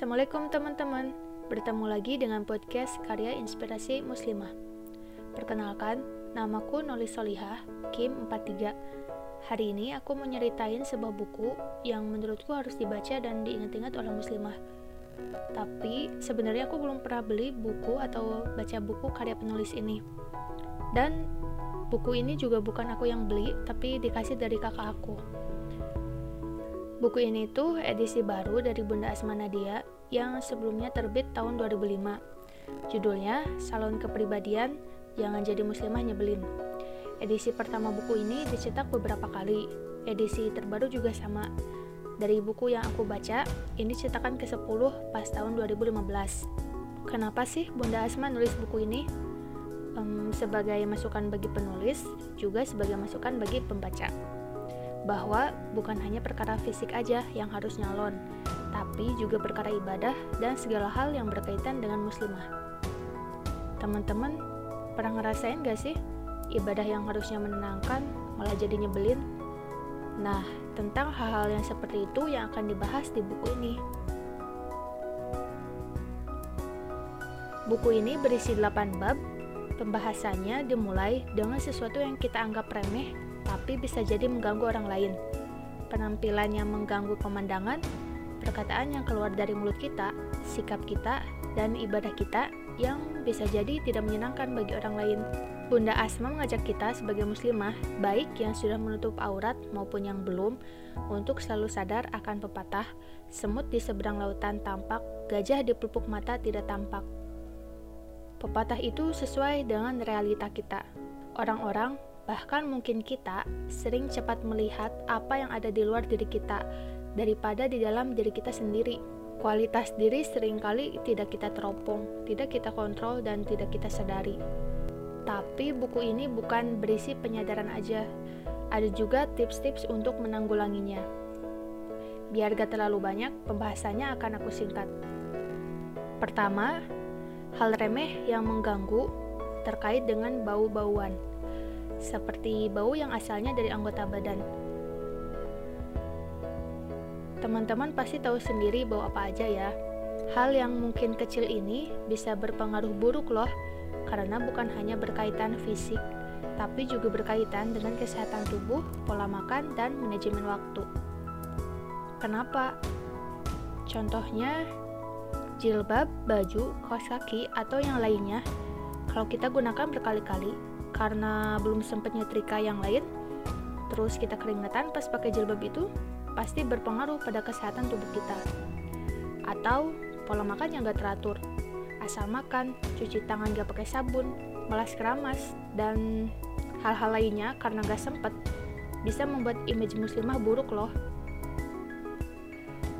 Assalamualaikum teman-teman. Bertemu lagi dengan podcast karya inspirasi muslimah. Perkenalkan, namaku Noli Solihah, Kim 43 Hari ini aku mau nyeritain sebuah buku yang menurutku harus dibaca dan diingat-ingat oleh muslimah. Tapi sebenarnya aku belum pernah beli buku atau baca buku karya penulis ini. Dan buku ini juga bukan aku yang beli, tapi dikasih dari kakak aku Buku ini tuh edisi baru dari Bunda Asma Nadia yang sebelumnya terbit tahun 2005. Judulnya Salon Kepribadian Jangan Jadi Muslimah Nyebelin. Edisi pertama buku ini dicetak beberapa kali. Edisi terbaru juga sama. Dari buku yang aku baca, ini cetakan ke-10 pas tahun 2015. Kenapa sih Bunda Asma nulis buku ini? Um, sebagai masukan bagi penulis, juga sebagai masukan bagi pembaca bahwa bukan hanya perkara fisik aja yang harus nyalon, tapi juga perkara ibadah dan segala hal yang berkaitan dengan muslimah. Teman-teman, pernah ngerasain gak sih ibadah yang harusnya menenangkan malah jadi nyebelin? Nah, tentang hal-hal yang seperti itu yang akan dibahas di buku ini. Buku ini berisi 8 bab. Pembahasannya dimulai dengan sesuatu yang kita anggap remeh tapi bisa jadi mengganggu orang lain. Penampilan yang mengganggu pemandangan, perkataan yang keluar dari mulut kita, sikap kita, dan ibadah kita yang bisa jadi tidak menyenangkan bagi orang lain. Bunda Asma mengajak kita sebagai muslimah, baik yang sudah menutup aurat maupun yang belum, untuk selalu sadar akan pepatah, semut di seberang lautan tampak, gajah di pelupuk mata tidak tampak. Pepatah itu sesuai dengan realita kita. Orang-orang Bahkan mungkin kita sering cepat melihat apa yang ada di luar diri kita daripada di dalam diri kita sendiri. Kualitas diri sering kali tidak kita teropong, tidak kita kontrol, dan tidak kita sadari. Tapi buku ini bukan berisi penyadaran aja, ada juga tips-tips untuk menanggulanginya. Biar gak terlalu banyak, pembahasannya akan aku singkat. Pertama, hal remeh yang mengganggu terkait dengan bau-bauan seperti bau yang asalnya dari anggota badan. Teman-teman pasti tahu sendiri bau apa aja ya. Hal yang mungkin kecil ini bisa berpengaruh buruk loh, karena bukan hanya berkaitan fisik, tapi juga berkaitan dengan kesehatan tubuh, pola makan, dan manajemen waktu. Kenapa? Contohnya, jilbab, baju, kaos kaki, atau yang lainnya, kalau kita gunakan berkali-kali, karena belum sempat nyetrika yang lain terus kita keringetan pas pakai jilbab itu pasti berpengaruh pada kesehatan tubuh kita atau pola makan yang gak teratur asal makan, cuci tangan gak pakai sabun, melas keramas, dan hal-hal lainnya karena gak sempet bisa membuat image muslimah buruk loh.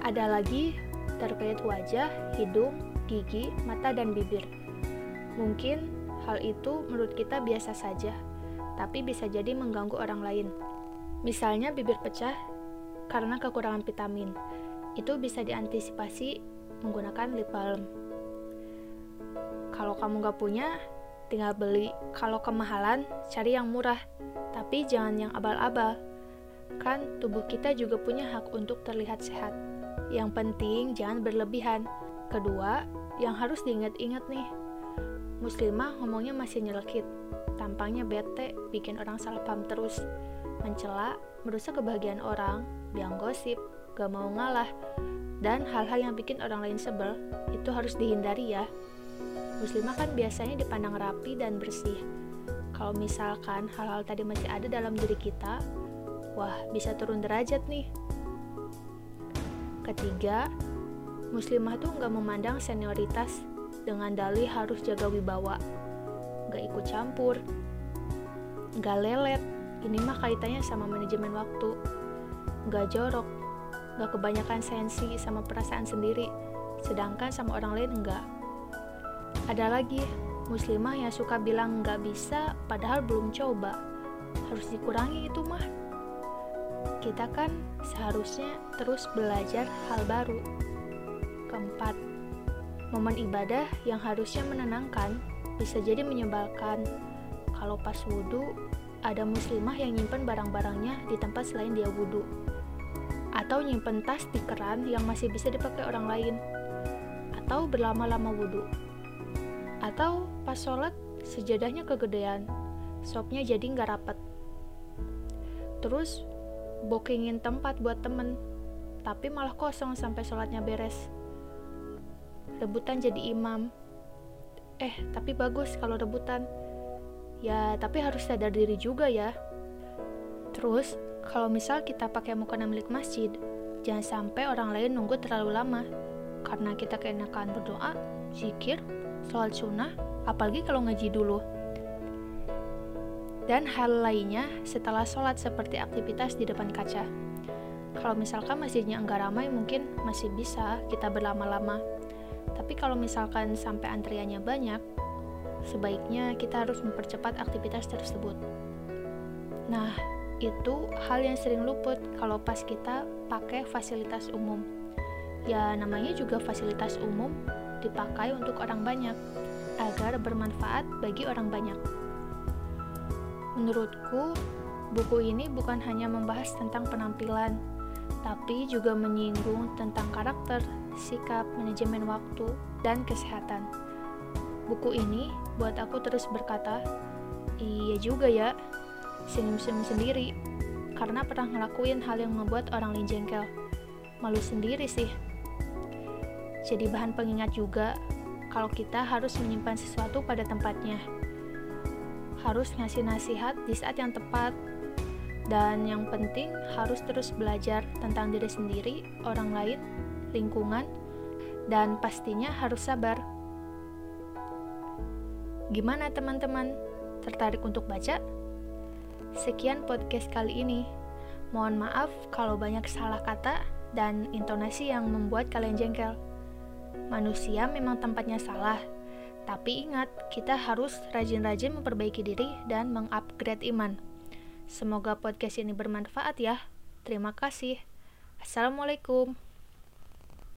Ada lagi terkait wajah, hidung, gigi, mata, dan bibir. Mungkin Hal itu menurut kita biasa saja, tapi bisa jadi mengganggu orang lain. Misalnya bibir pecah karena kekurangan vitamin. Itu bisa diantisipasi menggunakan lip balm. Kalau kamu gak punya, tinggal beli. Kalau kemahalan, cari yang murah. Tapi jangan yang abal-abal. Kan tubuh kita juga punya hak untuk terlihat sehat. Yang penting jangan berlebihan. Kedua, yang harus diingat-ingat nih, Muslimah ngomongnya masih nyelekit, tampangnya bete, bikin orang salah paham terus, mencela, merusak kebahagiaan orang, biang gosip, gak mau ngalah, dan hal-hal yang bikin orang lain sebel, itu harus dihindari ya. Muslimah kan biasanya dipandang rapi dan bersih. Kalau misalkan hal-hal tadi masih ada dalam diri kita, wah bisa turun derajat nih. Ketiga, muslimah tuh nggak memandang senioritas dengan dalih harus jaga wibawa. Gak ikut campur, gak lelet, ini mah kaitannya sama manajemen waktu. Gak jorok, gak kebanyakan sensi sama perasaan sendiri, sedangkan sama orang lain enggak. Ada lagi, muslimah yang suka bilang nggak bisa padahal belum coba. Harus dikurangi itu mah. Kita kan seharusnya terus belajar hal baru. Keempat, Momen ibadah yang harusnya menenangkan bisa jadi menyebalkan. Kalau pas wudhu, ada muslimah yang nyimpen barang-barangnya di tempat selain dia wudhu. atau nyimpen tas di keran yang masih bisa dipakai orang lain, atau berlama-lama wudhu, atau pas sholat sejadahnya kegedean, sopnya jadi nggak rapet. Terus bookingin tempat buat temen, tapi malah kosong sampai sholatnya beres. Rebutan jadi imam. Eh, tapi bagus kalau rebutan. Ya, tapi harus sadar diri juga ya. Terus, kalau misal kita pakai mukena milik masjid, jangan sampai orang lain nunggu terlalu lama. Karena kita keenakan berdoa, zikir, sholat sunnah, apalagi kalau ngaji dulu. Dan hal lainnya setelah sholat seperti aktivitas di depan kaca. Kalau misalkan masjidnya enggak ramai, mungkin masih bisa kita berlama-lama. Tapi kalau misalkan sampai antriannya banyak, sebaiknya kita harus mempercepat aktivitas tersebut. Nah, itu hal yang sering luput kalau pas kita pakai fasilitas umum. Ya, namanya juga fasilitas umum dipakai untuk orang banyak agar bermanfaat bagi orang banyak. Menurutku, buku ini bukan hanya membahas tentang penampilan, tapi juga menyinggung tentang karakter, sikap, manajemen waktu, dan kesehatan. Buku ini buat aku terus berkata, iya juga ya, senyum-senyum sendiri, karena pernah ngelakuin hal yang membuat orang lain jengkel. Malu sendiri sih. Jadi bahan pengingat juga kalau kita harus menyimpan sesuatu pada tempatnya. Harus ngasih nasihat di saat yang tepat. Dan yang penting harus terus belajar tentang diri sendiri, orang lain, lingkungan, dan pastinya harus sabar. Gimana teman-teman? Tertarik untuk baca? Sekian podcast kali ini. Mohon maaf kalau banyak salah kata dan intonasi yang membuat kalian jengkel. Manusia memang tempatnya salah, tapi ingat, kita harus rajin-rajin memperbaiki diri dan mengupgrade iman. Semoga podcast ini bermanfaat ya. Terima kasih. Assalamualaikum.